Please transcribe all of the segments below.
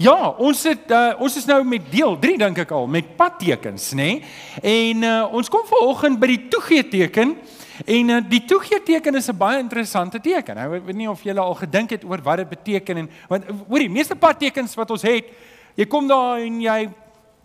Ja, ons het uh, ons is nou met deel 3 dink ek al met padtekens, nê? Nee? En uh, ons kom vanoggend by die toegee teken en uh, die toegee teken is 'n baie interessante teken. Ek weet nie of julle al gedink het oor wat dit beteken en want hoorie, meeste padtekens wat ons het, jy kom daar en jy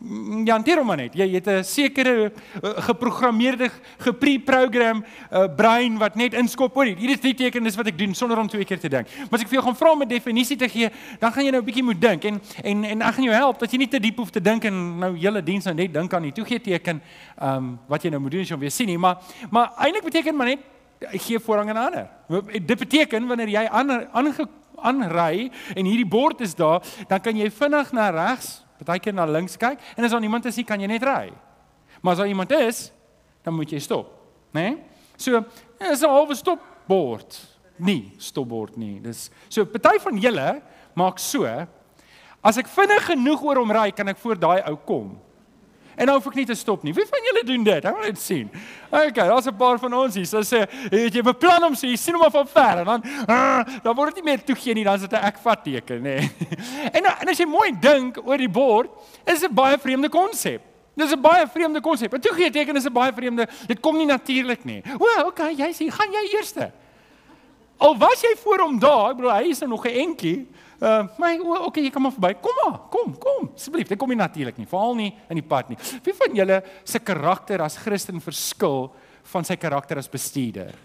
Ja, hanteer hom net. Jy het 'n sekere uh, geprogrammeerde gepreprogram uh, brein wat net inskop. Hoor, hier is die teken is wat ek doen sonder om twee keer te dink. Maar as ek vir jou gaan vra om 'n definisie te gee, dan gaan jy nou 'n bietjie moet dink en en en ek gaan jou help dat jy nie te diep hoef te dink en nou hele diens nou net dink aan die toegee teken ehm um, wat jy nou moet doen as jy hom weer sien nie, maar maar eintlik beteken maar net ek gee voorrang aan ander. Dit beteken wanneer jy aan aanry en hierdie bord is daar, dan kan jy vinnig na regs Partykeer na links kyk en as daar niemand is nie, kan jy net ry. Maar as daar iemand is, dan moet jy stop, né? Nee? So, is 'n halwe stopbord. Nee, stopbord nie. Dis so party van julle maak so as ek vinnig genoeg oor hom ry, kan ek voor daai ou kom. En nou hoef ek nie te stop nie. Wie van julle doen dit? Ek wil net sien. Okay, daar's 'n paar van ons hier. So sê, het jy beplan om so, jy sien hom af van ver en dan uh, dan word dit nie meer toegee nie, dan is dit 'n ek vat teken, nê. Nee. En en as jy mooi dink oor die bord, is dit 'n baie vreemde konsep. Dis 'n baie vreemde konsep. 'n Toegee teken is 'n baie vreemde. Dit kom nie natuurlik nie. O, okay, jy sê, gaan jy eerste? Al was jy voor hom daar, ek bedoel hy is nog 'n entjie. Uh, my o, okay, jy kom maar verby. Kom maar, kom, kom. Asseblief, dit kom nie natuurlik nie. Veral nie in die pad nie. Wie van julle se karakter as Christen verskil van sy karakter as bestuurder?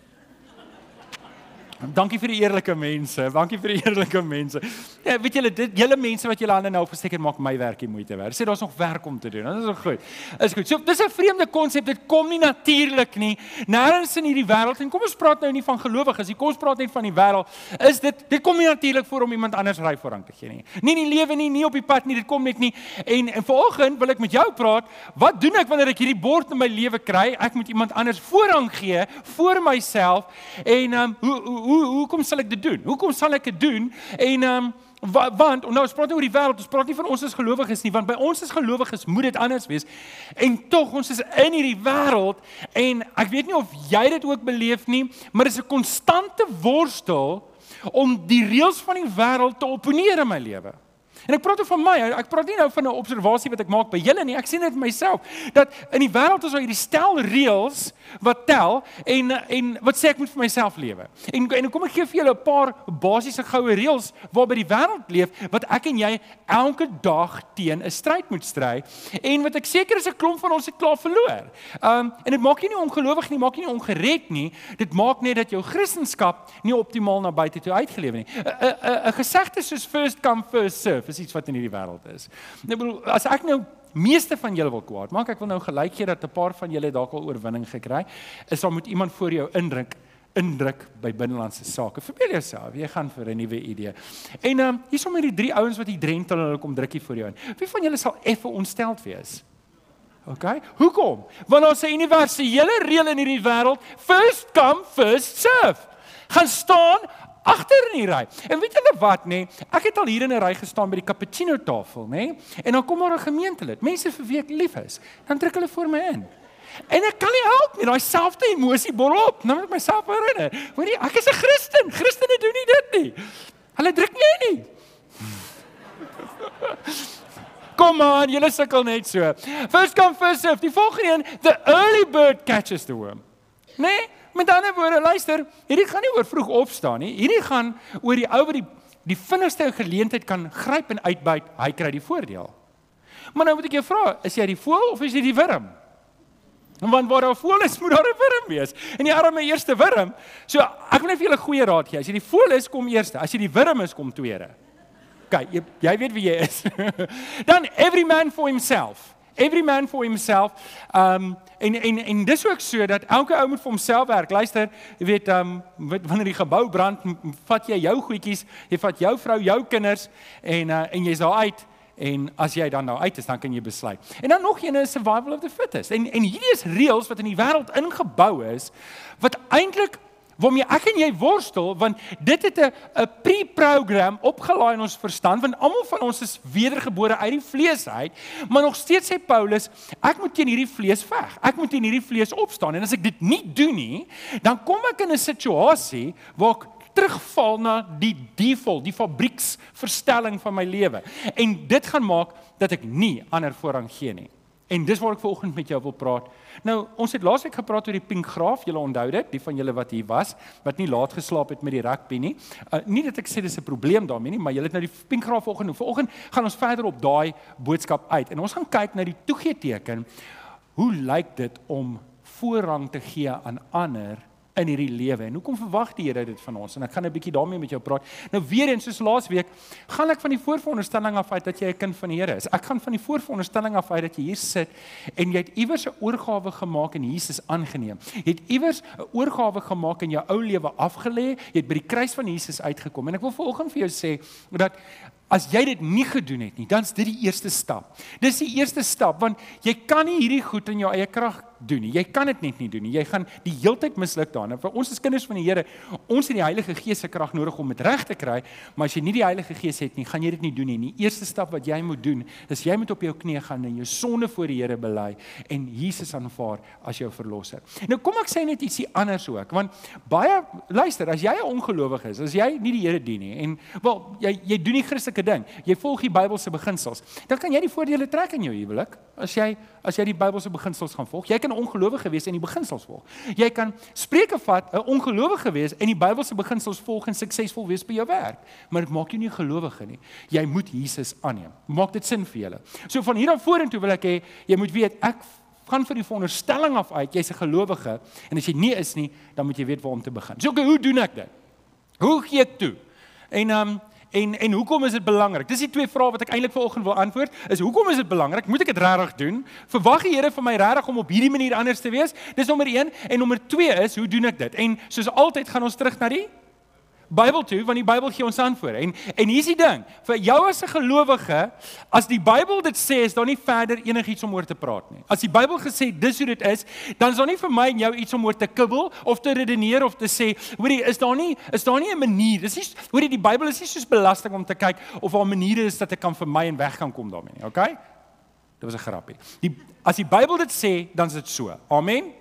Dankie vir die eerlike mense. Dankie vir die eerlike mense. Ja, weet julle dit julle mense wat julle hande nou opgesteek het maak my werk die moeite werd. Sê daar's nog werk om te doen. Dit is nog goed. Is goed. So dis 'n vreemde konsep. Dit kom nie natuurlik nie. Nêrens in hierdie wêreld en kom ons praat nou nie van gelowiges nie. Kom ons praat net van die wêreld. Is dit dit kom nie natuurlik voor om iemand anders ry voorrang te gee nie. Nie in die lewe nie, nie op die pad nie. Dit kom net nie. En en vanoggend wil ek met jou praat. Wat doen ek wanneer ek hierdie bord in my lewe kry? Ek moet iemand anders voorrang gee voor myself. En ehm um, hoe, hoe hoe hoekom sal ek dit doen? Hoekom sal ek dit doen? En ehm um, want nou ons praat oor die wêreld, ons praat nie van ons as gelowiges nie, want by ons as gelowiges moet dit anders wees. En tog ons is in hierdie wêreld en ek weet nie of jy dit ook beleef nie, maar dit is 'n konstante worstel om die reëls van die wêreld te opponeer in my lewe. En ek praat oor van my, ek praat nie nou van 'n observasie wat ek maak by julle nie. Ek sien dit myself dat in die wêreld is daar hierdie stel reëls wat tel en en wat sê ek moet vir myself lewe. En en kom ek gee vir julle 'n paar basiese goue reëls waarby die wêreld leef wat ek en jy elke dag teen 'n stryd moet stry en wat ek seker is 'n klomp van ons het klaar verloor. Um en dit maak jy nie ongelowig nie, maak jy nie ongered nie. Dit maak net dat jou Christendom nie optimaal na buite toe uitgeleef nie. 'n 'n 'n gesegde soos first come first serve is iets wat in hierdie wêreld is. Ek bedoel as ek nou meeste van julle wil kwaad maak, ek wil nou gelyk gee dat 'n paar van julle dalk al oorwinning gekry, is daar moet iemand voor jou indruk indruk by binnelandse sake. Verbeel jouself, jy gaan vir 'n nuwe idee. En ehm um, hier is sommer die drie ouens wat hier drentel en hulle kom drukkie vir jou in. Wie van julle sal effe ontsteld wees? OK? Hoekom? Want ons sê universele reël in hierdie wêreld, first come, first serve. Gaan staan agter in die ry. En weet julle wat nê? Nee? Ek het al hier in 'n ry gestaan by die cappuccino tafel, nê? Nee? En dan kom daar 'n gemeentelid, mense vir wie ek lief is. Dan druk hulle voor my in. En ek kan nie help nie, daai selfde emosie borrel op. Nou moet ek myself herinner. Hoorie, ek is 'n Christen. Christene doen nie dit nie. Hulle druk nie nie. Kom aan, julle sukkel net so. First come first serve. Die volgende een, the early bird catches the worm. Nee? Met ander woorde, luister, hierdie gaan nie oor vroeg opstaan nie. Hierdie gaan oor die ou wat die die vinnigste geleentheid kan gryp en uitbuit, hy kry die voordeel. Maar nou moet ek jou vra, is jy die voël of is jy die wurm? Want waar daar voël is, moet daar 'n wurm wees. En die arme eerste wurm, so ek wil net vir julle 'n goeie raad gee. As jy die voël is, kom eerste. As jy die wurm is, kom tweede. OK, jy, jy weet wie jy is. Dan every man for himself. Every man for himself. Um en en en dis ook so dat elke ou moet vir homself werk. Luister, jy weet um wanneer die gebou brand, vat jy jou goedjies, jy vat jou vrou, jou kinders en uh, en jy's daar uit en as jy dan nou uit is, dan kan jy besluit. En dan nog een is survival of the fittest. En en hierdie is reëls wat in die wêreld ingebou is wat eintlik waarmee ek en jy worstel want dit het 'n 'n pre-program opgelaai in ons verstand want almal van ons is wedergebore uit die vlees uit maar nog steeds sê Paulus ek moet teen hierdie vlees veg ek moet teen hierdie vlees opstaan en as ek dit nie doen nie dan kom ek in 'n situasie waar ek terugval na die default, die fabrieksverstelling van my lewe. En dit gaan maak dat ek nie ander voorrang gee nie. En dis waar ek vanoggend met jou wil praat. Nou, ons het laasweek gepraat oor die pink graaf. Julle onthou dit, die van julle wat hier was, wat nie laat geslaap het met die rugby nie. Uh nie dat ek sê dis 'n probleem daarmee nie, maar julle het nou die pink graaf vanoggend. Vanoggend gaan ons verder op daai boodskap uit. En ons gaan kyk na die toegee teken. Hoe lyk dit om voorrang te gee aan ander in hierdie lewe. En hoekom verwag die Here dit van ons? En ek gaan 'n bietjie daarmee met jou praat. Nou weer eens soos laasweek, gaan ek van die voorveronderstelling af uit dat jy 'n kind van die Here is. Ek gaan van die voorveronderstelling af uit dat jy hier sit en jy het iewers 'n oorgawe gemaak en Jesus aangeneem. Jy het iewers 'n oorgawe gemaak en jou ou lewe afgelê. Jy het by die kruis van Jesus uitgekom. En ek wil vanoggend vir jou sê dat As jy dit nie gedoen het nie, dan's dit die eerste stap. Dis die eerste stap want jy kan nie hierdie goed in jou eie krag doen nie. Jy kan dit net nie doen nie. Jy gaan die heeltyd misluk daarin. Vir ons as kinders van die Here, ons het die Heilige Gees se krag nodig om dit reg te kry, maar as jy nie die Heilige Gees het nie, gaan jy dit nie doen nie. Die eerste stap wat jy moet doen, is jy moet op jou knieë gaan en jou sonde voor die Here bely en Jesus aanvaar as jou verlosser. Nou kom ek sê net ietsie anders ook, want baie luister, as jy 'n ongelowige is, as jy nie die Here dien nie en wel jy jy doen die Christelike ding, jy volg die Bybelse beginsels, dan kan jy die voordele trek in jou huwelik as jy as jy die Bybelse beginsels gaan volg. Jy kan ongelowige wees en die beginsels volg. Jy kan Spreuke vat, 'n ongelowige wees en die Bybelse beginsels volg en suksesvol wees by jou werk. Maar dit maak jou nie 'n gelowige nie. Jy moet Jesus aanneem. Maak dit sin vir julle? So van hier af vorentoe wil ek hê jy moet weet ek gaan vir die veronderstelling af uit jy's 'n gelowige en as jy nie is nie, dan moet jy weet waar om te begin. So okay, hoe doen ek dit? Hoe gee ek toe? En ehm um, En en hoekom is dit belangrik? Dis die twee vrae wat ek eintlik vanoggend wil antwoord. Is hoekom is dit belangrik? Moet ek dit regtig doen? Verwag die Here van my regtig om op hierdie manier anders te wees? Dis nommer 1 en nommer 2 is, hoe doen ek dit? En soos altyd gaan ons terug na die Bybel toe want die Bybel gee ons antwoorde. En en hier's die ding, vir jou as 'n gelowige, as die Bybel dit sê, is daar nie verder enigiets om oor te praat nie. As die Bybel gesê dis hoe dit is, dan is daar nie vir my en jou iets om oor te kibbel of te redeneer of te sê, hoorie, is daar nie is daar nie 'n manier. Dis nie hoorie die Bybel is nie soos belasting om te kyk of daar maniere is dat ek kan vermy en weg kan kom daarmee nie. Okay? Dit was 'n grappie. Die as die Bybel dit sê, dan is dit so. Amen.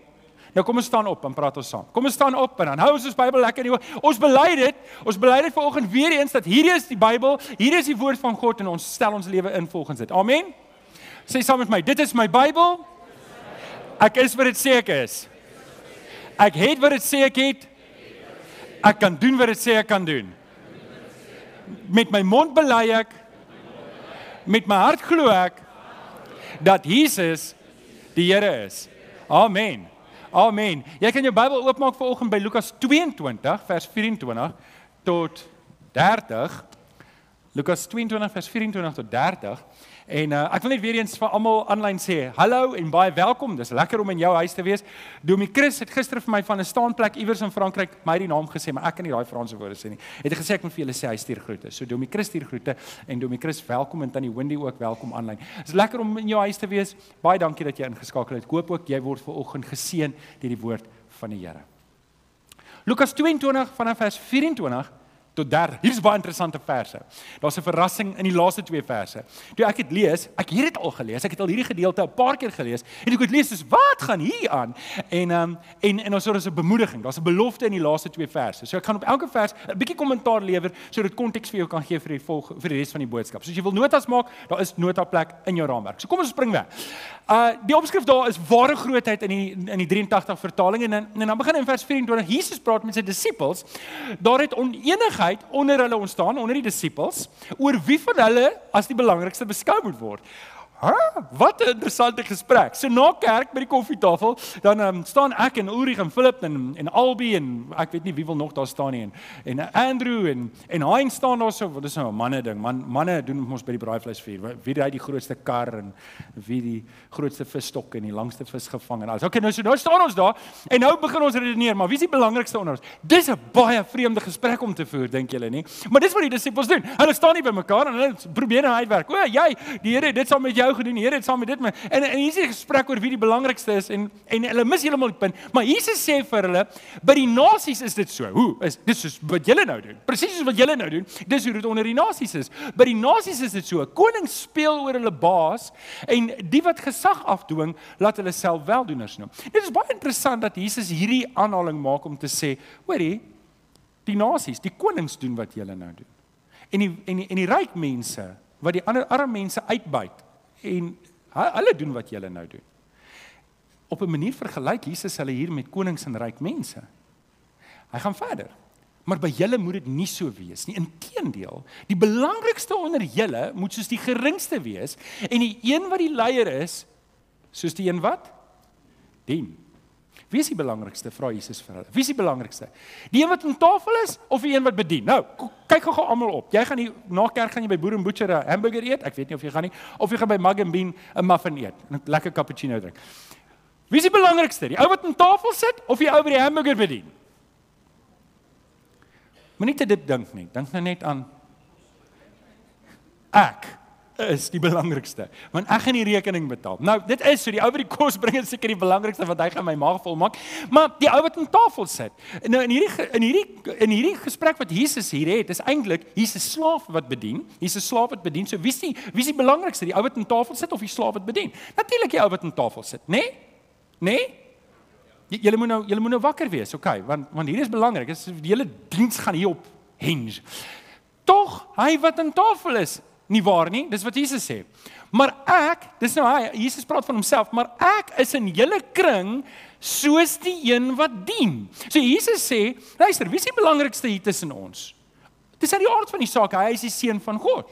Nou kom ons staan op en praat ons saam. Kom ons staan op en dan hou ons ons Bybel lekker in die Ons bely dit. Ons bely dit vanoggend weer eens dat hierdie is die Bybel, hierdie is die woord van God en ons stel ons lewe in volgens dit. Amen. Sê saam met my, dit is my Bybel. Ek is wat dit sê ek is. Ek het wat dit sê ek het. Ek kan doen wat dit sê ek kan doen. Met my mond bely ek. Met my hart glo ek dat Jesus die Here is. Amen. Amen. Jy kan jou Bybel oopmaak vir oggend by Lukas 22 vers 24 tot 30. Lukas 22 vers 24 tot 30. En uh, ek wil net weer eens vir almal aanlyn sê, hallo en baie welkom. Dis lekker om in jou huis te wees. Domi Chris het gister vir my van 'n staanplek iewers in Frankryk my die naam gesê, maar ek kan nie daai Franse woorde sê nie. Het hy gesê ek moet vir julle sê hy stuur groete. So Domi Chris stuur groete en Domi Chris welkom en tannie Wendy ook welkom aanlyn. Dis lekker om in jou huis te wees. Baie dankie dat jy ingeskakel het. Ek hoop ook jy word vanoggend geseën deur die woord van die Here. Lukas 22 vanaf vers 24 tot 30. Hier's baie interessante verse. Daar's 'n verrassing in die laaste twee verse. Toe ek dit lees, ek het dit al gelees. Ek het al hierdie gedeelte 'n paar keer gelees en ek het lees soos wat gaan hier aan? En ehm um, en en ons het 'n bemoediging. Daar's 'n belofte in die laaste twee verse. So ek gaan op elke vers 'n bietjie kommentaar lewer sodat konteks vir jou kan gee vir die volg vir die res van die boodskap. So as jy wil notas maak, daar is notaplek in jou raamwerk. So kom ons spring weg. Uh die opskrif daar is ware grootheid in die in die 83 vertaling en en dan begin in vers 24 Jesus praat met sy disippels. Daar het oneenigheid onder hulle ontstaan onder die disippels oor wie van hulle as die belangrikste beskou moet word. Ha, wat 'n interessante gesprek. So na kerk by die koffietafel, dan um, staan ek en Ulrich en Philip en en Albi en ek weet nie wie wil nog daar staan nie en en Andrew en en Hein staan daar so, wat is nou 'n manne ding. Man manne doen ons by die braaivleisvuur. Wie ry die grootste kar en wie die grootste visstok en die langste vis gevang en alles. Okay, nou so nou staan ons daar en nou begin ons redeneer, maar wie is die belangrikste onder ons? Dis 'n baie vreemde gesprek om te voer, dink julle nie? Maar dis wat die disippels doen. Hulle staan nie by mekaar en hulle probeer nou uitwerk. O, jy, die Here, dit sal met jou nou gedoen. Die Here het saam met dit met en en hier is 'n gesprek oor wie die belangrikste is en en hulle mis heeltemal die punt. Maar Jesus sê vir hulle, by die nasies is dit so. Hoe? Is dis soos wat julle nou doen. Presies soos wat julle nou doen. Dis hoe dit onder die nasies is. By die nasies is dit so. Koning speel oor hulle baas en die wat gesag afdwing, laat hulle self weldoeners noem. Dit is baie interessant dat Jesus hierdie aanhaling maak om te sê, hoorie, die nasies, die konings doen wat julle nou doen. En die en die en die ryk mense wat die ander arme mense uitbuit en hulle doen wat julle nou doen. Op 'n manier vergelyk Jesus hulle hier met konings en ryk mense. Hy gaan verder. Maar by julle moet dit nie so wees nie. Inteendeel, die belangrikste onder julle moet soos die geringste wees en die een wat die leier is soos die een wat dien. Wie is die belangrikste? Vra Jesus vir hulle. Wie is die belangrikste? Die een wat aan tafel is of die een wat bedien? Nou, kyk gou-gou almal op. Jy gaan hier na kerk gaan jy by Boer en Butcher 'n hamburger eet. Ek weet nie of jy gaan nie of jy gaan by Mug and Bean 'n muffin eet en 'n lekker cappuccino drink. Wie is die belangrikste? Die ou wat aan tafel sit of die ou by die hamburger bedien? Moenie te diep dink nie. Dink nou net aan ek is die belangrikste want ek gaan die rekening betaal. Nou dit is so die ou wat die kos bring is seker die belangrikste wat hy gaan my maag vol maak. Maar die ou wat aan tafel sit. Nou in hierdie in hierdie in hierdie gesprek wat Jesus hier het, is eintlik 'n slaaf wat bedien. 'n slaaf wat bedien. So wie's die wie's die belangrikste? Die ou wat aan tafel sit of die slaaf wat bedien? Natuurlik die ou wat aan tafel sit, né? Nee? Né? Nee? Julle moet nou julle moet nou wakker wees, okay? Want want hier is belangrik. Die hele diens gaan hier op hinge. Tog, hy wat aan tafel is, nie waar nie. Dis wat Jesus sê. Maar ek, dis nou hy, Jesus praat van homself, maar ek is in julle kring soos die een wat dien. So Jesus sê, luister, wie is die belangrikste hier tussen ons? Dis uit die aard van die saak, hy is die seun van God.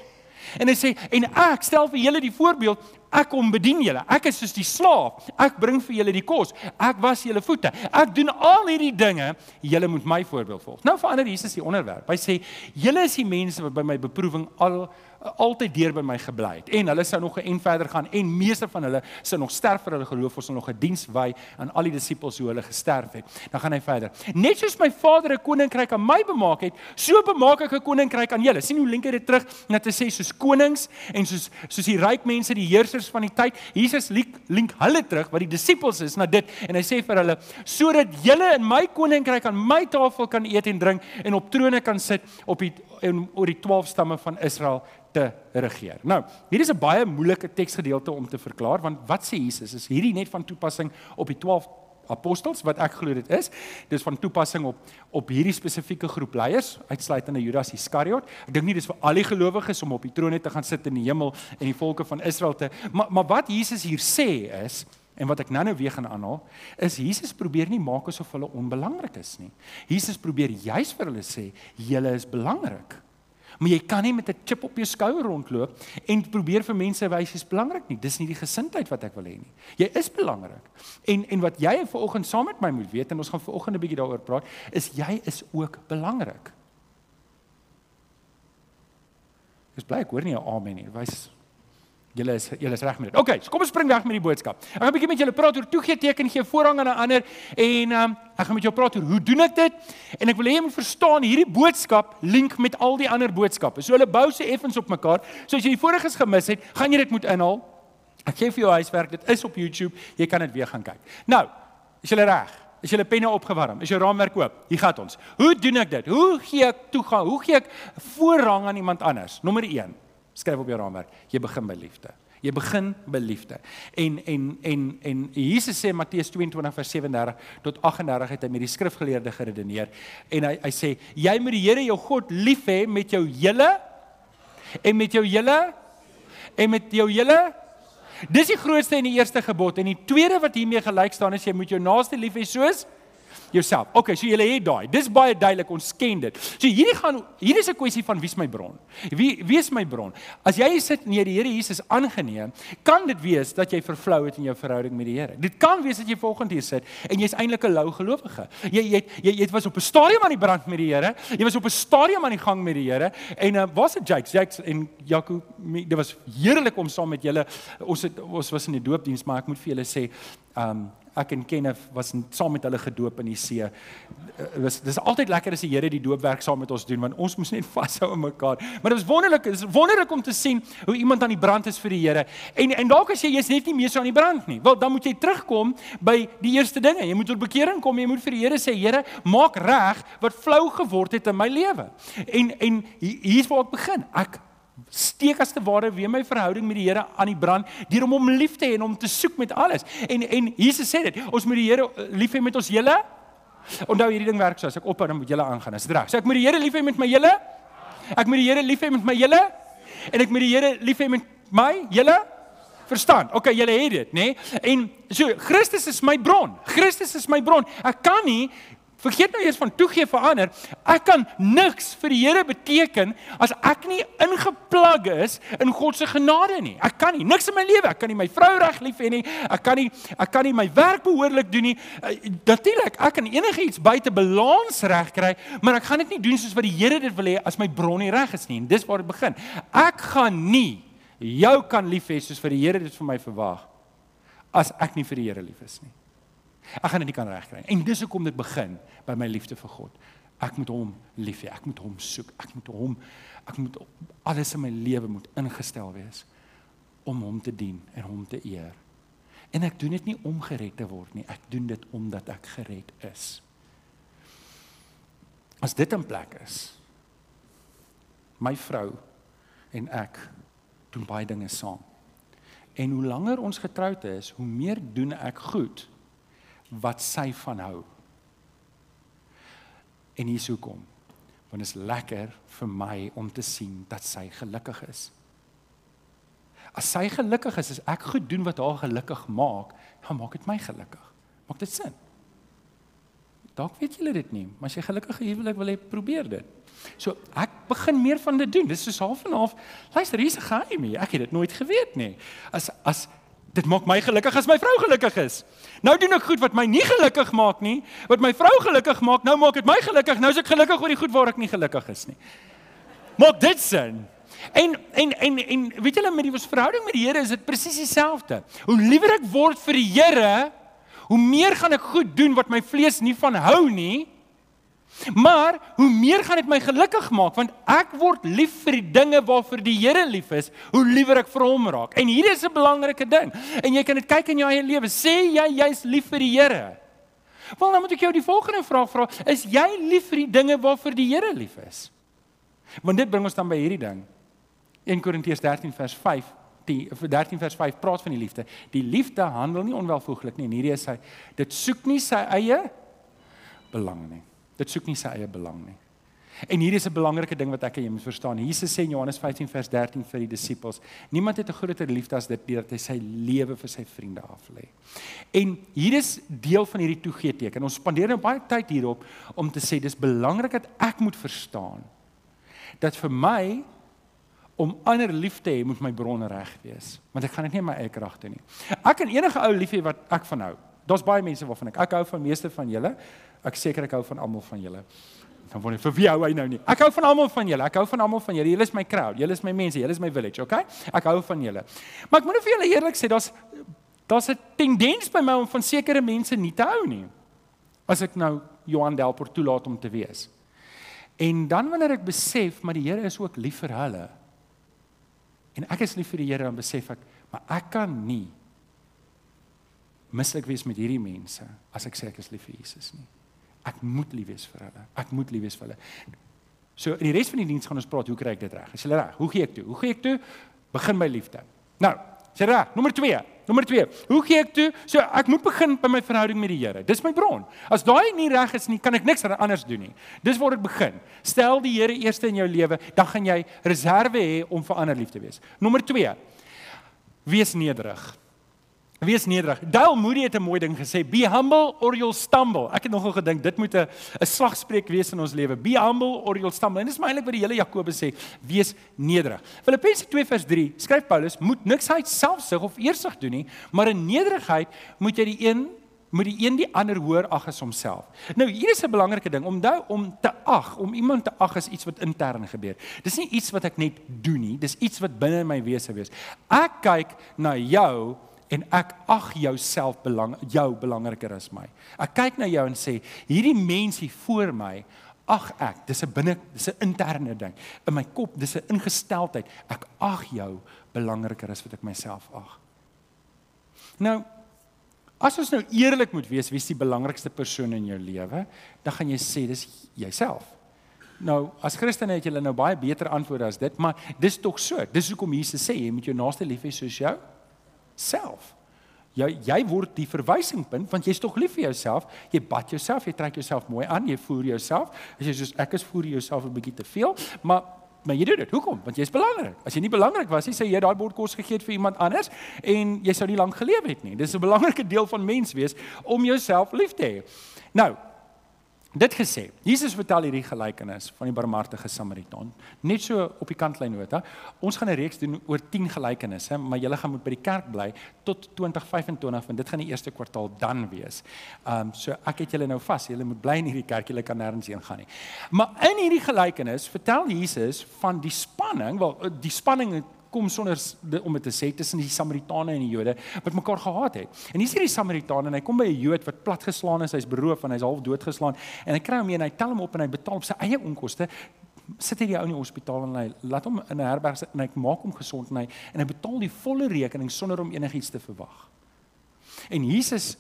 En hy sê en ek stel vir julle die voorbeeld, ek kom bedien julle. Ek is soos die slaaf. Ek bring vir julle die kos. Ek was julle voete. Ek doen al hierdie dinge. Julle moet my voorbeeld volg. Nou verander Jesus die onderwerp. Hy sê julle is die mense wat by my beproewing al altyd deur by my gebly het. En hulle sou nog 'n en verder gaan en meeste van hulle sou nog sterf vir hulle geloof ons sal nog 'n diens wy aan al die disippels hoe hulle gesterf het. Dan gaan hy verder. Net soos my Vader 'n koninkryk aan my bemaak het so bemaak ek 'n koninkryk aan julle. Sien hoe link hy dit terug net te sê soos konings en soos soos die ryk mense die heersers van die tyd Jesus link, link hulle terug wat die disippels is na dit. En hy sê vir hulle sodat julle in my koninkryk aan my tafel kan eet en drink en op trone kan sit op die en oor die 12 stamme van Israel te regeer. Nou, hier is 'n baie moeilike teksgedeelte om te verklaar want wat sê Jesus? Is hierdie net van toepassing op die 12 apostels wat ek glo dit is. Dis van toepassing op op hierdie spesifieke groep leiers, uitsluitende Judas Iskariot. Ek dink nie dis vir al die gelowiges om op die troon te gaan sit in die hemel en die volke van Israel te maar maar wat Jesus hier sê is en wat ek nou-nou weer gaan aanhaal, is Jesus probeer nie maak asof hulle onbelangrik is nie. Jesus probeer juis vir hulle sê, julle is belangrik. Maar jy kan nie met 'n chip op jou skouer rondloop en probeer vir mense wys jy's belangrik nie. Dis nie die gesindheid wat ek wil hê nie. Jy is belangrik. En en wat jy vanoggend saam met my moet weet en ons gaan vanoggend 'n bietjie daaroor praat, is jy is ook belangrik. Dis bly ek hoor nie 'n amen nie. Wys Julle is julle is reg met dit. OK, so kom ons spring weg met die boodskap. Ek gaan 'n bietjie met julle praat oor toegee teken gee voorrang aan 'n ander en um, ek gaan met jou praat oor hoe doen ek dit? En ek wil hê jy moet verstaan hierdie boodskap link met al die ander boodskappe. So hulle bou se effens op mekaar. So as jy die vorige's gemis het, gaan jy dit moet inhaal. Ek gee vir jou huiswerk. Dit is op YouTube. Jy kan dit weer gaan kyk. Nou, is julle reg? Is julle penne opgewarm? Is jou raamwerk oop? Hier gaan ons. Hoe doen ek dit? Hoe gee ek toegang? Hoe gee ek voorrang aan iemand anders? Nommer 1 skryf op jou raamwerk. Jy begin by liefde. Jy begin by liefde. En en en en Jesus sê Matteus 22 vers 37 tot 38 het hy met die skrifgeleerde geredeneer en hy hy sê jy moet die Here jou God lief hê met jou hele en met jou hele en met jou hele Dis die grootste en die eerste gebod en die tweede wat hiermee gelyk staan is jy moet jou naaste lief hê soos jouself. Okay, so julle het daai. Dis baie duidelik, ons ken dit. So hierdie gaan hier is 'n kwessie van wie's my bron. Wie wie is my bron? As jy sit nee die Here Jesus aangeneem, kan dit wees dat jy vervlou het in jou verhouding met die Here. Dit kan wees dat jy volgende hier sit en jy's eintlik 'n lou gelowige. Jy jy jy jy was op 'n stadium aan die brand met die Here. Jy was op 'n stadium aan die gang met die Here en uh, was dit Jakes, Jakes en Jaco, dit was heerlik om saam met julle ons het, ons was in die doopdiens, maar ek moet vir julle sê, um ek en Kenneth was saam met hulle gedoop in die see. Dit was dis altyd lekker as die Here die doopwerk saam met ons doen want ons moes net vashou aan mekaar. Maar dit was wonderlik, dit is wonderlik om te sien hoe iemand aan die brand is vir die Here. En en dalk as jy jy's net nie meer so aan die brand nie. Wel, dan moet jy terugkom by die eerste dinge. Jy moet tot bekering kom. Jy moet vir die Here sê, Here, maak reg wat flou geword het in my lewe. En en hier's waar ek begin. Ek steek as te ware weer my verhouding met die Here aan die brand deur om hom lief te hê en om te soek met alles. En en Jesus sê dit, ons moet die Here lief hê met ons hele Onthou hierdie ding werk so as ek ophou dan moet julle aangaan. Is dit reg? So ek moet die Here lief hê met my hele Ek moet die Here lief hê met my hele en ek moet die Here lief hê met my hele verstaan. Okay, julle het dit, nê? Nee? En so Christus is my bron. Christus is my bron. Ek kan nie Vergeet nou eers van toegee vir ander. Ek kan niks vir die Here beteken as ek nie ingeplug is in God se genade nie. Ek kan nie niks in my lewe, ek kan nie my vrou reg lief hê nie. Ek kan nie ek kan nie my werk behoorlik doen nie. Uh, Natuurlik, ek kan enigiets buite balans reg kry, maar ek gaan dit nie doen soos wat die Here dit wil hê as my bron nie reg is nie. En dis waar dit begin. Ek gaan nie jou kan lief hê soos vir die Here dit vir my verwag as ek nie vir die Here lief is nie. Ek gaan dit nie kan regkry. En dis hoekom dit begin by my liefde vir God. Ek moet hom lief hê. Ek moet hom soek. Ek moet hom ek moet alles in my lewe moet ingestel wees om hom te dien en hom te eer. En ek doen dit nie om gered te word nie. Ek doen dit omdat ek gered is. As dit 'n plek is. My vrou en ek doen baie dinge saam. En hoe langer ons getroud is, hoe meer doen ek goed wat sy van hou. En hier is hoekom. Want is lekker vir my om te sien dat sy gelukkig is. As sy gelukkig is, as ek goed doen wat haar gelukkig maak, dan maak dit my gelukkig. Maak dit sin? Dalk weet julle dit nie, maar as jy gelukkige huwelik wil hê, probeer dit. So ek begin meer van dit doen. Dis soos half en half. Luister, hier's 'n geheim hier. Ek het dit nooit geweet nie. As as Dit maak my gelukkig as my vrou gelukkig is. Nou doen ek goed wat my nie gelukkig maak nie, wat my vrou gelukkig maak, nou maak dit my gelukkig. Nou is ek gelukkig oor die goed waar ek nie gelukkig is nie. Maak dit sin? En en en en weet julle met die verhouding met die Here is dit presies dieselfde. Hoe liewer ek word vir die Here, hoe meer gaan ek goed doen wat my vlees nie van hou nie. Maar hoe meer gaan dit my gelukkig maak want ek word lief vir die dinge waarvoor die Here lief is, hoe liewer ek vir hom raak. En hier is 'n belangrike ding. En jy kan dit kyk in jou eie lewe. Sê jy jy's lief vir die Here? Wel, nou moet ek jou die volgende vraag vra. Is jy lief vir die dinge waarvoor die Here lief is? Want dit bring ons dan by hierdie ding. 1 Korintiërs 13 vers 5 die 13 vers 5 praat van die liefde. Die liefde handel nie onwelvoeglik nie. En hierdie is hy dit soek nie sy eie belang nie. Dit soek nie sy eie belang nie. En hier is 'n belangrike ding wat ek en jy moet verstaan. Jesus sê in Johannes 15 vers 13 vir die disippels: Niemand het 'n groter liefde as dit dat hy sy lewe vir sy vriende aflê. En hier is deel van hierdie toegee teken. Ons spandeer nou baie tyd hierop om te sê dis belangrik dat ek moet verstaan dat vir my om ander lief te hê moet my bron reg wees, want ek gaan dit nie in my eie krag doen nie. Ek kan enige ou lief hê wat ek van hou. Daar's baie mense waarvan ek ek hou van meeste van julle. Ek seker ek hou van almal van julle. Dan word vir wie hou hy nou nie? Ek hou van almal van julle. Ek hou van almal van julle. Julle is my crowd. Julle is my mense. Julle is my village, okay? Ek hou van julle. Maar ek moet vir julle eerlik sê, daar's daar's 'n tendens by my om van sekere mense nie te hou nie. As ek nou Johan Delport toelaat om te wees. En dan wanneer ek besef maar die Here is ook lief vir hulle. En ek is lief vir die Here en besef ek, maar ek kan nie mislik wees met hierdie mense as ek sê ek is lief vir Jesus nie. Ek moet lief wees vir hulle. Ek moet lief wees vir hulle. So in die res van die diens gaan ons praat hoe kry ek dit reg? Is jy reg? Hoe gee ek toe? Hoe gee ek toe? Begin by liefde. Nou, sê reg. Nommer 2. Nommer 2. Hoe gee ek toe? So ek moet begin by my verhouding met die Here. Dis my bron. As daai nie reg is nie, kan ek niks anders doen nie. Dis waar dit begin. Stel die Here eerste in jou lewe, dan gaan jy reserve hê om vir ander lief te wees. Nommer 2. Wees nederig. Wees nederig. Dale Moody het 'n mooi ding gesê, be humble or you'll stumble. Ek het nogal gedink dit moet 'n 'n slagspreuk wees in ons lewe. Be humble or you'll stumble. En dis eintlik wat die hele Jakobus sê, wees nederig. Filippense 2 vers 3 skryf Paulus, moet niks uit selfsug of eersug doen nie, maar in nederigheid moet jy die een moet die een die ander hoor ag as homself. Nou hier is 'n belangrike ding. Onthou om te ag, om iemand te ag is iets wat intern gebeur. Dis nie iets wat ek net doen nie, dis iets wat binne in my wese wees. Ek kyk na jou en ek ag jouself belang jou belangriker as my. Ek kyk na jou en sê hierdie mens hier voor my ag ek dis 'n binne dis 'n interne ding in my kop dis 'n ingesteldheid ek ag jou belangriker as wat ek myself ag. Nou as ons nou eerlik moet wees wie is die belangrikste persoon in jou lewe dan gaan jy sê dis jouself. Nou as Christene het julle nou baie beter antwoorde as dit maar dis tog so dis hoekom Jesus sê jy moet jou naaste lief hê soos jou self. Jy jy word die verwysingpunt want jy's tog lief vir jouself. Jy bad jouself, jy trek jouself mooi aan, jy voer jouself. As jy soos ek is voer jouself 'n bietjie te veel, maar maar jy doen dit. Hoekom? Want jy's belangrik. As jy nie belangrik was nie, sê jy daai bord kos gegee het vir iemand anders en jy sou nie lank geleef het nie. Dis 'n belangrike deel van mens wees om jouself lief te hê. Nou, Dit gesê, Jesus vertel hierdie gelykenis van die barmhartige Samaritaan. Net so op die kantlyn nota. Ons gaan 'n reeks doen oor 10 gelykenisse, maar julle gaan moet by die kerk bly tot 2025 want dit gaan die eerste kwartaal dan wees. Um, so ek het julle nou vas, julle moet bly in hierdie kerk, julle kan nêrens heen gaan nie. Maar in hierdie gelykenis vertel Jesus van die spanning, wel die spanning kom sonder om dit te sê tussen die Samaritane en die Jode wat mekaar gehaat het. En hier is hierdie Samaritaan en hy kom by 'n Jood wat platgeslaan is, hy's beroof en hy's half doodgeslaan en hy kry hom mee en hy tel hom op en hy betaal op sy eie onkoste sit hy die ou in die hospitaal en hy laat hom in 'n herberg sit en hy maak hom gesond en hy en hy betaal die volle rekening sonder om enigiets te verwag. En Jesus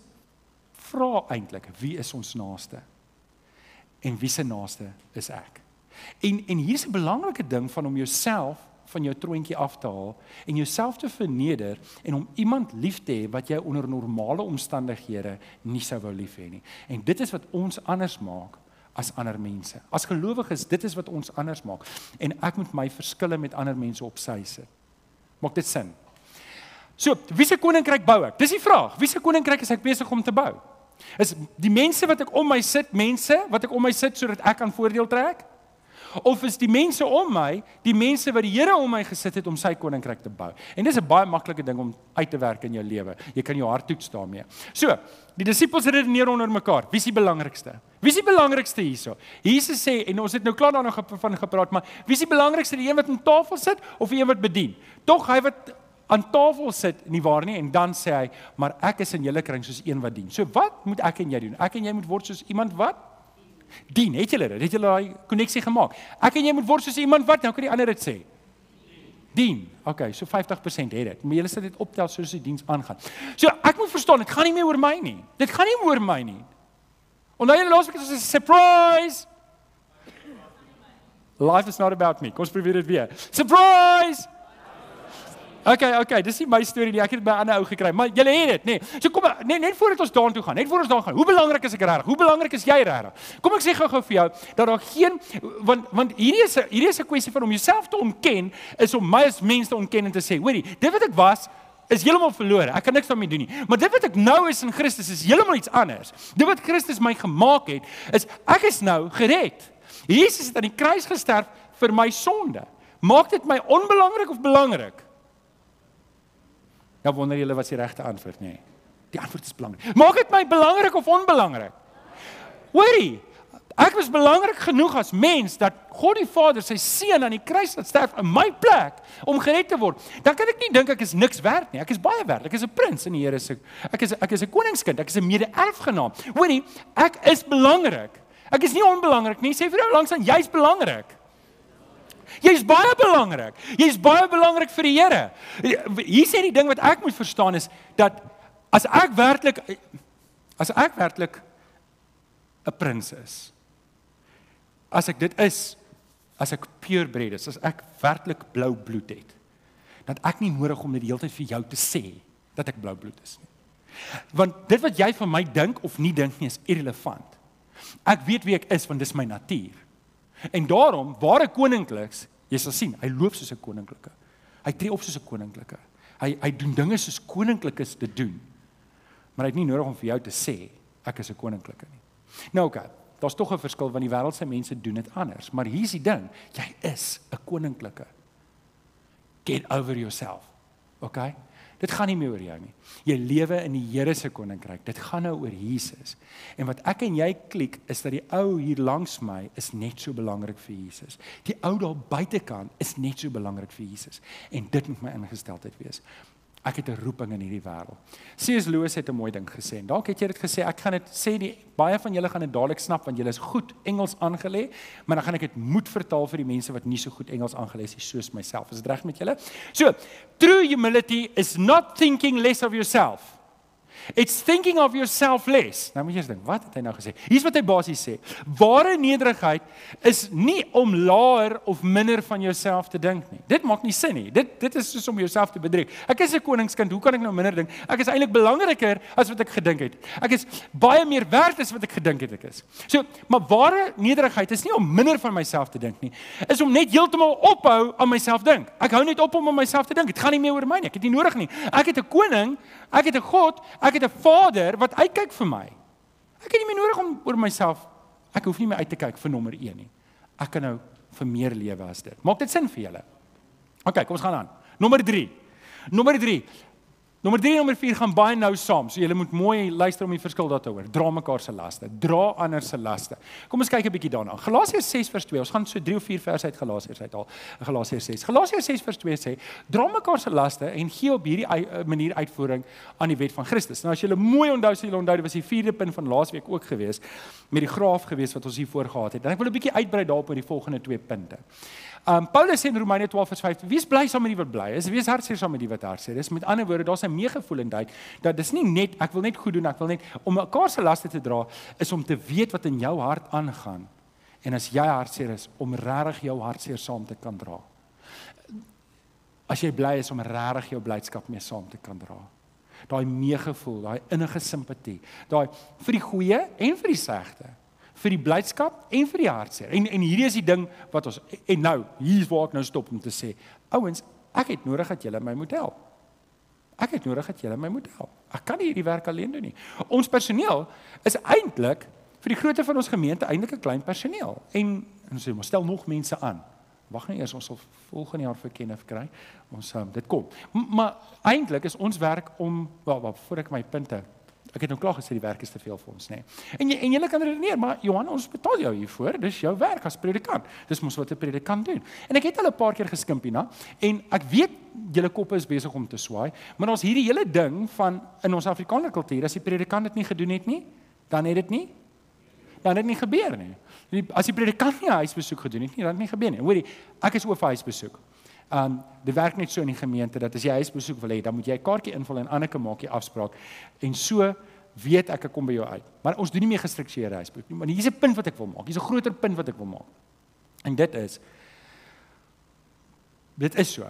vra eintlik wie is ons naaste? En wie se naaste is ek? En en hier's 'n belangrike ding van om jouself van jou troontjie af te haal en jouself te verneder en om iemand lief te hê wat jy onder normale omstandighede nie sou wou lief hê nie. En dit is wat ons anders maak as ander mense. As gelowiges, dit is wat ons anders maak. En ek moet my verskille met ander mense op sy sit. Maak dit sin? So, wie se koninkryk bou ek? Dis die vraag. Wie se koninkryk is ek besig om te bou? Is die mense wat ek om my sit, mense wat ek om my sit sodat ek kan voordeel trek? Of is die mense om my, die mense wat die Here om my gesit het om sy koninkryk te bou. En dis 'n baie maklike ding om uit te werk in jou lewe. Jy kan jou hart toets daarmee. So, die disippels redeneer onder mekaar. Wie is die belangrikste? Wie is die belangrikste hierso? Jesus sê en ons het nou klaar daarna van gepraat, maar wie is die belangrikste? Die een wat aan tafel sit of die een wat bedien? Tog hy wat aan tafel sit nie waar nie en dan sê hy maar ek is in julle kring soos een wat dien. So wat moet ek en jy doen? Ek en jy moet word soos iemand wat Dien, het julle dit? Het julle daai koneksie gemaak? Ek en jy moet word soos iemand wat nou kan die ander dit sê. Dien. Okay, so 50% het dit. Maar julle sit dit optel soos die diens aangaan. So ek moet verstaan, dit gaan nie meer oor my nie. Dit gaan nie oor my nie. Onthou julle laasweek as 'n surprise. Life is not about me. Kom ons probeer dit weer. Surprise! Okay, okay, dis nie my storie nie. Ek het dit by 'n ander ou gekry, maar julle het dit, nê. Nee. So kom net net voordat ons daartoe gaan, net voor ons daar gaan. Hoe belangrik is ek regtig? Hoe belangrik is jy regtig? Kom ek sê gou-gou vir jou dat daar geen want want hierdie is 'n hierdie is 'n kwessie van om jouself te ontken, is om my as mens te ontken en te sê, hoorie, dit wat ek was is heeltemal verlore. Ek kan niks daarmee doen nie. Maar dit wat ek nou is in Christus is heeltemal iets anders. Dit wat Christus my gemaak het, is ek is nou gered. Jesus het aan die kruis gesterf vir my sonde. Maak dit my onbelangrik of belangrik? Nou wonder julle wat die regte antwoord nê. Nee. Die antwoord is belangrik. Maak dit my belangrik of onbelangrik? Hoorie, ek was belangrik genoeg as mens dat God die Vader sy seun aan die kruis laat sterf in my plek om gered te word. Dan kan ek nie dink ek is niks werd nie. Ek is baie werd. Ek is 'n prins in die Here se ek is ek is 'n koningskind. Ek is 'n mede-erfgenaam. Hoorie, ek is belangrik. Ek is nie onbelangrik nie. Sê vir jou langs aan jy's belangrik. Jy's baie belangrik. Jy's baie belangrik vir die Here. Hier sê die ding wat ek moet verstaan is dat as ek werklik as ek werklik 'n prins is. As ek dit is, as ek purebred is, as ek werklik blou bloed het, dat ek nie nodig om dit die hele tyd vir jou te sê dat ek blou bloed is nie. Want dit wat jy van my dink of nie dink nie is irrelevant. Ek weet wie ek is want dis my natuur. En daarom, ware koninkliks, jy sal sien, hy loop soos 'n koninklike. Hy tree op soos 'n koninklike. Hy hy doen dinge soos koninklikes te doen. Maar hy het nie nodig om vir jou te sê ek is 'n koninklike nie. Nou okay, daar's tog 'n verskil want die wêreldse mense doen dit anders, maar hier's die ding, jy is 'n koninklike. Get over yourself. Okay? Dit gaan nie meer oor jou nie. Jy lewe in die Here se koninkryk. Dit gaan nou oor Jesus. En wat ek en jy klik is dat die ou hier langs my is net so belangrik vir Jesus. Die ou daar buitekant is net so belangrik vir Jesus. En dit moet my ingesteldheid wees. Ek het 'n roeping in hierdie wêreld. C.S. Lewis het 'n mooi ding gesê. En dalk het jy dit gesê. Ek gaan dit sê die baie van julle gaan dit dadelik snap want julle is goed Engels aangelê, maar dan gaan ek dit moet vertaal vir die mense wat nie so goed Engels aangelê is soos myself. Is dit reg met julle? So, true humility is not thinking less of yourself. It's thinking of yourself less. Nou moet jy eens dink, wat het hy nou gesê? Hier's wat hy basies sê. Ware nederigheid is nie om laer of minder van jouself te dink nie. Dit maak nie sin nie. Dit dit is soos om jouself te bedrieg. Ek is 'n koningskind, hoe kan ek nou minder dink? Ek is eintlik belangriker as wat ek gedink het. Ek is baie meer werd as wat ek gedink het ek is. So, maar ware nederigheid is nie om minder van myself te dink nie. Is om net heeltemal ophou aan myself dink. Ek hou net op om aan myself te dink. Dit gaan nie meer oor my nie. Ek het nie nodig nie. Ek het 'n koning, ek het 'n God, ek het 'n Vader wat uitkyk vir my. Ek het nie meer nodig om oor myself. Ek hoef nie meer uit te kyk vir nommer 1 nie. Ek kan nou vir meer lewe as dit. Maak dit sin vir julle? OK, kom ons gaan aan. Nommer 3. Nommer Nommer 3 en nommer 4 gaan baie nou saam. So julle moet mooi luister om die verskil daar te hoor. Dra mekaar se laste, dra ander se laste. Kom ons kyk 'n bietjie daarna. Galasiërs 6 vers 2. Ons gaan so 3 of 4 verse uit Galasiërs uithaal. Galasiërs 6. Galasiërs 6 vers 2 sê: "Dra mekaar se laste en gee op hierdie eh, manier uitvoering aan die wet van Christus." Nou as julle mooi onthou, sê julle onthou, dit was die vierde punt van laasweek ook gewees met die graaf gewees wat ons hier voor gehad het. En ek wil 'n bietjie uitbrei daarop oor die volgende twee punte. Um Paulus sê in Romeine 12 vers 5: "Wees bly saam met die wat bly is, wees hartseer saam met die wat hartseer is." Met ander woorde, daar's 'n meegevoelendheid dat dis nie net ek wil net goed doen, ek wil net om mekaar se laste te dra, is om te weet wat in jou hart aangaan. En as jy hartseer is, om regtig jou hartseer saam te kan dra. As jy bly is om regtig jou blydskap mee saam te kan dra. Daai meegevoel, daai innige simpatie, daai vir die goeie en vir die slegte vir die blydskap en vir die hartseer. En en hierdie is die ding wat ons en nou, hier's waar ek nou stop om te sê, ouens, ek het nodig dat julle my moet help. Ek het nodig dat julle my moet help. Ek kan nie hierdie werk alleen doen nie. Ons personeel is eintlik vir die grootte van ons gemeente eintlik 'n klein personeel. En ons sê, stel nog mense aan. Wag net eers ons sal volgende jaar vir Kenneth kry. Ons um, dit kom. M maar eintlik is ons werk om wel, wel voor ek my punte Ek het nou klaar gesê die werk is te veel vir ons, nê. Nee. En jy en jy kan redeneer, maar Johan, ons betaal jou hiervoor. Dis jou werk as predikant. Dis mos wat 'n predikant doen. En ek het al 'n paar keer geskimp hierna en ek weet julle koppe is besig om te swaai, maar ons hierdie hele ding van in ons Afrikaner kultuur, as die predikant dit nie gedoen het nie, dan het dit nie dan het dit nie gebeur nie. As die predikant nie 'n huisbesoek gedoen het nie, dan het dit nie gebeur nie. Hoorie, ek is oop vir huisbesoek. Um dit werk net so in die gemeente dat as jy huisbesoek wil hê, dan moet jy 'n kaartjie invul en Anneke maak jy afspraak en so weet ek ek kom by jou uit. Maar ons doen nie meer gestruktureerde huisbesoek nie. Maar hier's 'n punt wat ek wil maak. Hier's 'n groter punt wat ek wil maak. En dit is dit is so.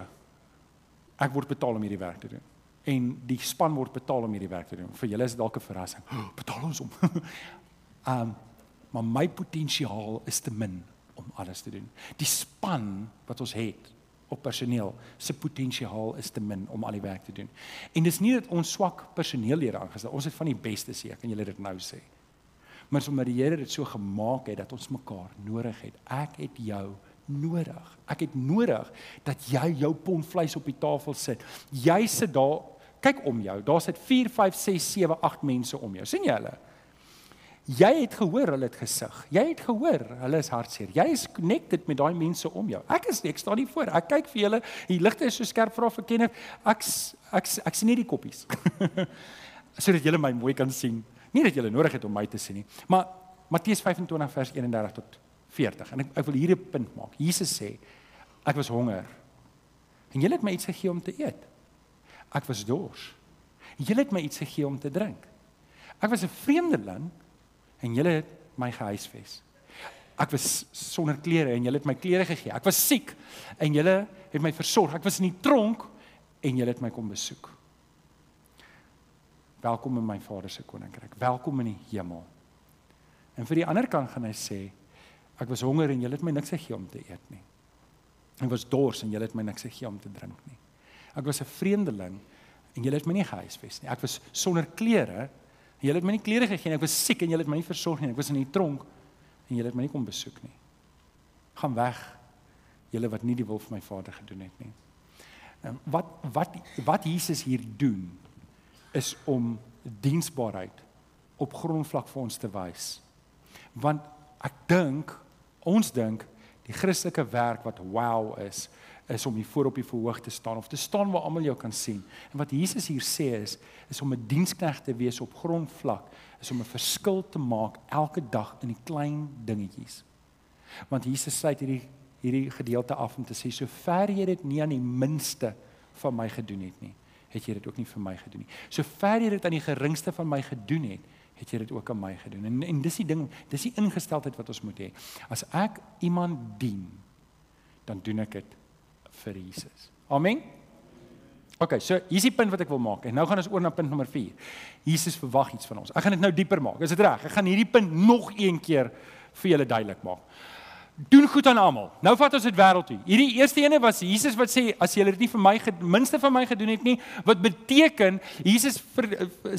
Ek word betaal om hierdie werk te doen. En die span word betaal om hierdie werk te doen. Vir julle is dit dalk 'n verrassing. Oh, betaal ons om. um maar my potensiaal is te min om alles te doen. Die span wat ons het op personeel se potensiaal is te min om al die werk te doen. En dis nie dat ons swak personeellede aangestel. Ons het van die beste se, kan julle dit nou sê. Maar sommer die Here dit so gemaak het dat ons mekaar nodig het. Ek het jou nodig. Ek het nodig dat jy jou pond vleis op die tafel sit. Jy sit daar, kyk om jou. Daar sit 4, 5, 6, 7, 8 mense om jou. sien jy hulle? Jy het gehoor hulle het gesig. Jy het gehoor hulle is hartseer. Jy is connected met daai mense om jou. Ek is ek staan nie voor. Ek kyk vir julle. Die ligte is so skerp vir of ek ken. Ek ek ek sien nie die koppies. Sodat julle my mooi kan sien. Nie dat julle nodig het om my te sien nie. Maar Matteus 25 vers 31 tot 40. En ek ek wil hier 'n punt maak. Jesus sê ek was honger. En julle het my iets gegee om te eet. Ek was dors. Julle het my iets gegee om te drink. Ek was 'n vreemdeling en julle het my gehuisves. Ek was sonder klere en julle het my klere gegee. Ek was siek en julle het my versorg. Ek was in die tronk en julle het my kom besoek. Welkom in my Vader se koninkryk. Welkom in die hemel. En vir die ander kant gaan hy sê ek was honger en julle het my niks gegee om te eet nie. Ek was dors en julle het my niks gegee om te drink nie. Ek was 'n vreemdeling en julle het my nie gehuisves nie. Ek was sonder klere julle het my nie klere gegee nie. Ek was siek en julle het my nie versorg nie. Ek was in die tronk en julle het my nie kom besoek nie. Gaan weg. Julle wat nie die wil van my Vader gedoen het nie. En wat wat wat Jesus hier doen is om diensbaarheid op grondvlak vir ons te wys. Want ek dink ons dink die Christelike werk wat wow is, is om hier voor op die verhoog te staan of te staan waar almal jou kan sien. En wat Jesus hier sê is is om 'n diensknegt te wees op grondvlak, is om 'n verskil te maak elke dag in die klein dingetjies. Want Jesus sluit hierdie hierdie gedeelte af om te sê so ver jy dit nie aan die minste van my gedoen het nie, het jy dit ook nie vir my gedoen nie. Sover jy dit aan die geringste van my gedoen het, het jy dit ook aan my gedoen. En en dis die ding, dis die ingesteldheid wat ons moet hê. As ek iemand dien, dan doen ek dit vir Jesus. Amen. OK, so hier's die punt wat ek wil maak. En nou gaan ons oor na punt nommer 4. Jesus verwag iets van ons. Ek gaan dit nou dieper maak. Is dit reg? Ek gaan hierdie punt nog een keer vir julle duidelik maak doen goed aan almal. Nou vat ons dit wêreld toe. Hierdie eerste ene was Jesus wat sê as jy dit nie vir my minste van my gedoen het nie, wat beteken Jesus ver,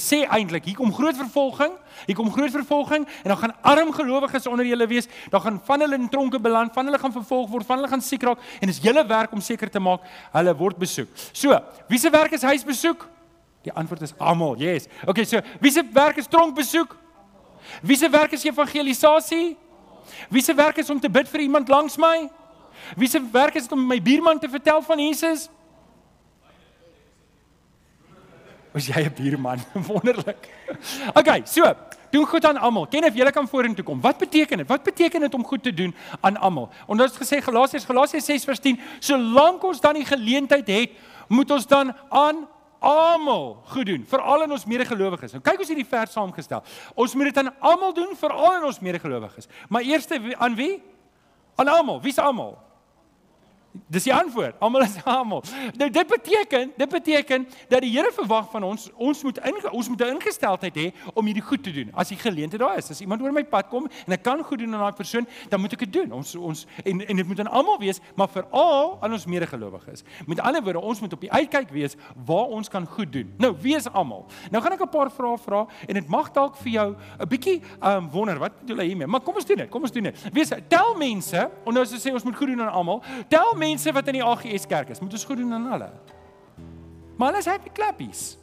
sê eintlik hier kom groot vervolging, hier kom groot vervolging en dan gaan arm gelowiges onder julle wees, dan gaan van hulle in tronke beland, van hulle gaan vervolg word, van hulle gaan siek raak en dis julle werk om seker te maak hulle word besoek. So, wie se werk is huisbesoek? Die antwoord is almal. Yes. Okay, so wie se werk is tronkbesoek? Wie se werk is evangelisasie? Wie se werk is om te bid vir iemand langs my? Wie se werk is om my buurman te vertel van Jesus? Is jy 'n buurman? Wonderlik. Okay, so, doen goed aan almal. Ken of jy kan vorentoe kom. Wat beteken dit? Wat beteken dit om goed te doen aan almal? Ons het gesê Galasiërs Galasiërs 6:10, solank ons dan die geleentheid het, moet ons dan aan almal goed doen, veral in ons medegelowiges. Nou kyk ons hierdie vers saamgestel. Ons moet dit aan almal doen, veral in ons medegelowiges. Maar eers aan wie? Aan almal. Wie's almal? Dis die antwoord. Almal is almal. Nou dit beteken, dit beteken dat die Here verwag van ons, ons moet in ons moet 'n ingesteldheid hê om hierdie goed te doen. As die geleentheid daar is, as iemand oor my pad kom en ek kan goed doen aan daai persoon, dan moet ek dit doen. Ons ons en en dit moet aan almal wees, maar veral aan ons medegelowiges. Met ander woorde, ons moet op die uitkyk wees waar ons kan goed doen. Nou, wie is almal? Nou gaan ek 'n paar vrae vra en dit mag dalk vir jou 'n bietjie um wonder wat bedoel hy hiermee. Maar kom ons doen dit. Kom ons doen dit. Wees tel mense, en nou as jy sê ons moet goed doen aan almal, tel mense wat in die AGS kerk is, moet ons goed doen aan hulle. Maar hulle is happy clappies.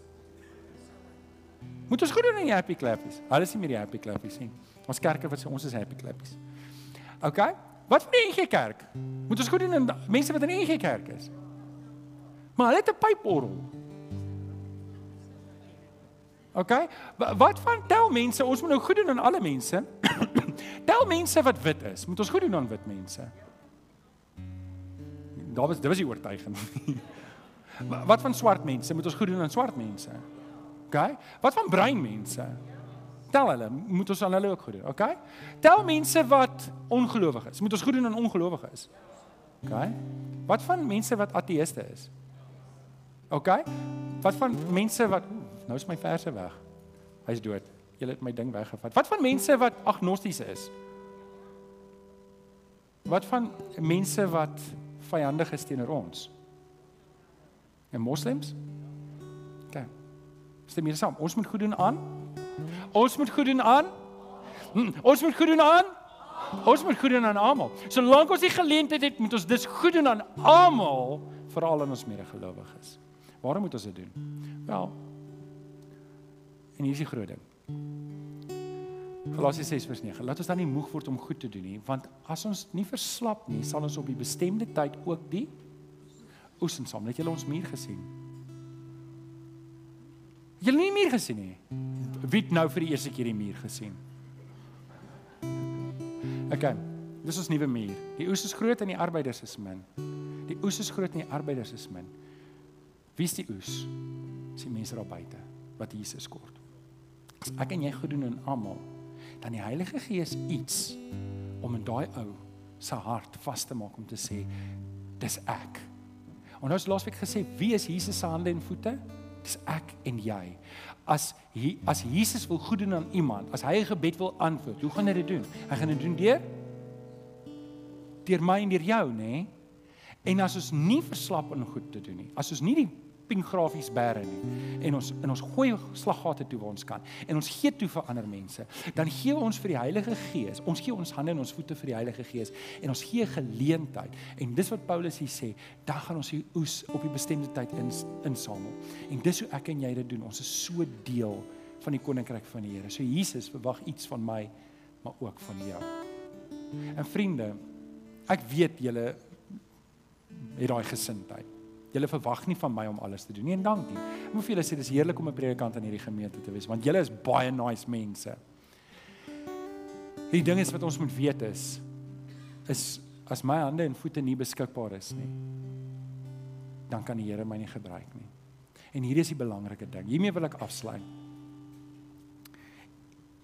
Moet ons goed doen aan die happy clappies. Hulle is nie meer die happy clappies nie. Ons kerke wat sê ons is happy clappies. OK? Wat van die NG Kerk? Moet ons goed doen aan mense wat in die NG Kerk is? Maar hulle het 'n pyporrel. OK? Wat van tel mense? Ons moet nou goed doen aan alle mense. tel mense wat wit is. Moet ons goed doen aan wit mense? Daar was dit was die oortuiging. wat van swart mense? Moet ons goed doen aan swart mense? OK? Wat van bruin mense? Tel hulle, moet ons aan hulle ook goed doen, OK? Tel mense wat ongelowig is. Moet ons goed doen aan ongelowiges? OK? Wat van mense wat ateëste is? OK? Wat van mense wat nou is my verse weg. Hy's dood. Jy het my ding weggevat. Wat van mense wat agnosties is? Wat van mense wat vyandig is teenoor ons. En moslems? OK. Stem hier saam. Ons moet goed doen aan. Ons moet goed doen aan. Hm, ons moet goed doen aan. Ons moet goed doen aan almal. Solank ons die geleentheid het, moet ons dis goed doen aan almal, veral aan ons medegelowiges. Waarom moet ons dit doen? Wel. En hier is die groot ding. Galasiërs 6:9. Laat ons dan nie moeg word om goed te doen nie, want as ons nie verslap nie, sal ons op die bestemde tyd ook die oes insamel. Het julle ons muur gesien? Julle nie muur gesien nie. Wie het nou vir die eerste keer die muur gesien? OK. Dis ons nuwe muur. Die oes is groot en die arbeiders is min. Die oes is groot en die arbeiders is min. Wie is die oes? Dis die mense daar buite wat Jesus kort. As ek en jy goed doen aan almal, dan die Heilige Gees iets om in daai ou se hart vas te maak om te sê dis ek. En ons laasweek gesê wie is Jesus se hande en voete? Dis ek en jy. As hy as Jesus wil goed doen aan iemand, as hy 'n gebed wil antwoord, hoe gaan hy dit doen? Hy gaan dit doen deur deur my en deur jou, nê? Nee? En as ons nie verslap om goed te doen nie, as ons nie die pink grafies bære nie. En ons in ons gooi slaggate toe waar ons kan. En ons gee toe vir ander mense. Dan gee ons vir die Heilige Gees ons gee ons hande en ons voete vir die Heilige Gees en ons gee geleentheid. En dis wat Paulus hier sê dan gaan ons die oes op die bestemde tyd in insamel. En dis hoe ek en jy dit doen. Ons is so deel van die koninkryk van die Here. So Jesus verwag iets van my maar ook van jou. En vriende ek weet julle het daai gesindheid Julle verwag nie van my om alles te doen nie en dankie. Ek vir julle sê dis heerlik om 'n predikant in hierdie gemeente te wees want julle is baie nice mense. Die ding is wat ons moet weet is is as my hande en voete nie beskikbaar is nie dan kan die Here my nie gebruik nie. En hier is die belangrike ding. Hiermee wil ek afsluit.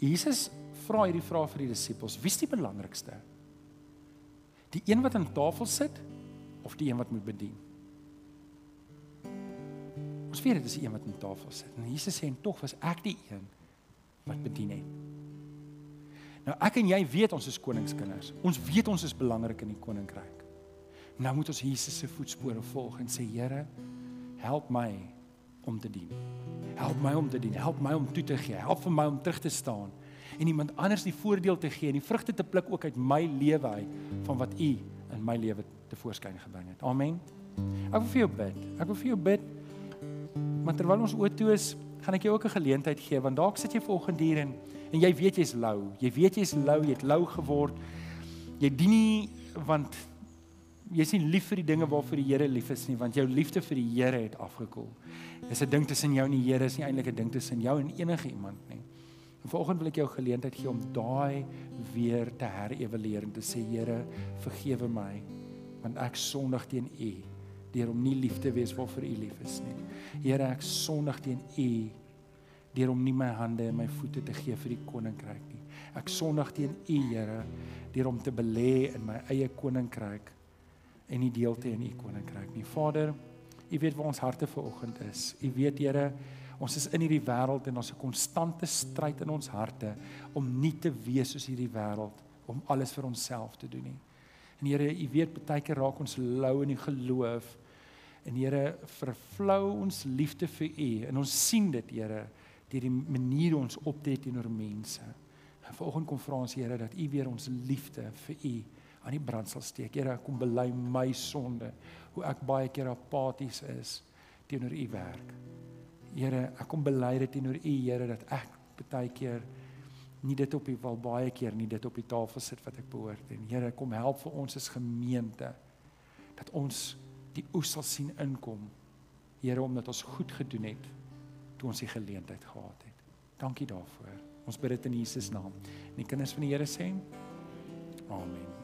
Jesus vra hierdie vraag vir die disippels: Wie is die belangrikste? Die een wat aan tafel sit of die een wat moet bedien? Ons weet dit is die een wat aan tafel sit. En Jesus sê en tog was ek die een wat bedien het. Nou ek en jy weet ons is koningskinders. Ons weet ons is belangrik in die koninkryk. Nou moet ons Jesus se voetspore volg en sê Here, help my om te dien. Help my om te dien. Help my om toe te gee. Help vir my om terug te staan en iemand anders die voordeel te gee en die vrugte te pluk ook uit my lewe uit van wat U in my lewe te voorskyn gebring het. Amen. Ek wil vir jou bid. Ek wil vir jou bid. Maar terwyl ons oop toe is, gaan ek jou ook 'n geleentheid gee want dalk sit jy vanoggend hier en en jy weet jy's lou. Jy weet jy's lou, jy't lou geword. Jy dien nie want jy's nie lief vir die dinge waarvoor die Here lief is nie, want jou liefde vir die Here het afgekoel. Dis 'n ding tussen jou en die Here, is nie eintlik 'n ding tussen jou en enige iemand nie. En vanoggend wil ek jou geleentheid gee om daai weer te herevalueer en te sê Here, vergewe my want ek sondig teen U deur om nie lief te wees waarvoor U lief is nie. Here, ek sondig teen U deur om nie my hande en my voete te gee vir die koninkryk nie. Ek sondig teen U, Here, deur om te belê in my eie koninkryk en nie deel te in U koninkryk nie. Vader, U weet waar ons harte vanoggend is. U weet, Here, ons is in hierdie wêreld en ons 'n konstante stryd in ons harte om nie te wees soos hierdie wêreld, om alles vir onsself te doen nie. En Here, U weet baie keer raak ons lou in die geloof. En Here, vervlou ons liefde vir U en ons sien dit, Here, deur die manier ons optree teenoor mense. En vanoggend kom vra ons Here dat U weer ons liefde vir U aan die brand sal steek. Here, kom bely my sonde, hoe ek baie keer apaties is teenoor u werk. Here, ek kom bely dit teenoor u, Here, dat ek baie keer nie dit op die wel baie keer nie dit op die tafel sit wat ek behoort en Here, kom help vir ons as gemeente dat ons die oes sal sien inkom. Here, omdat ons goed gedoen het toe ons die geleentheid gehad het. Dankie daarvoor. Ons bid dit in Jesus naam. En die kinders van die Here sê: Amen.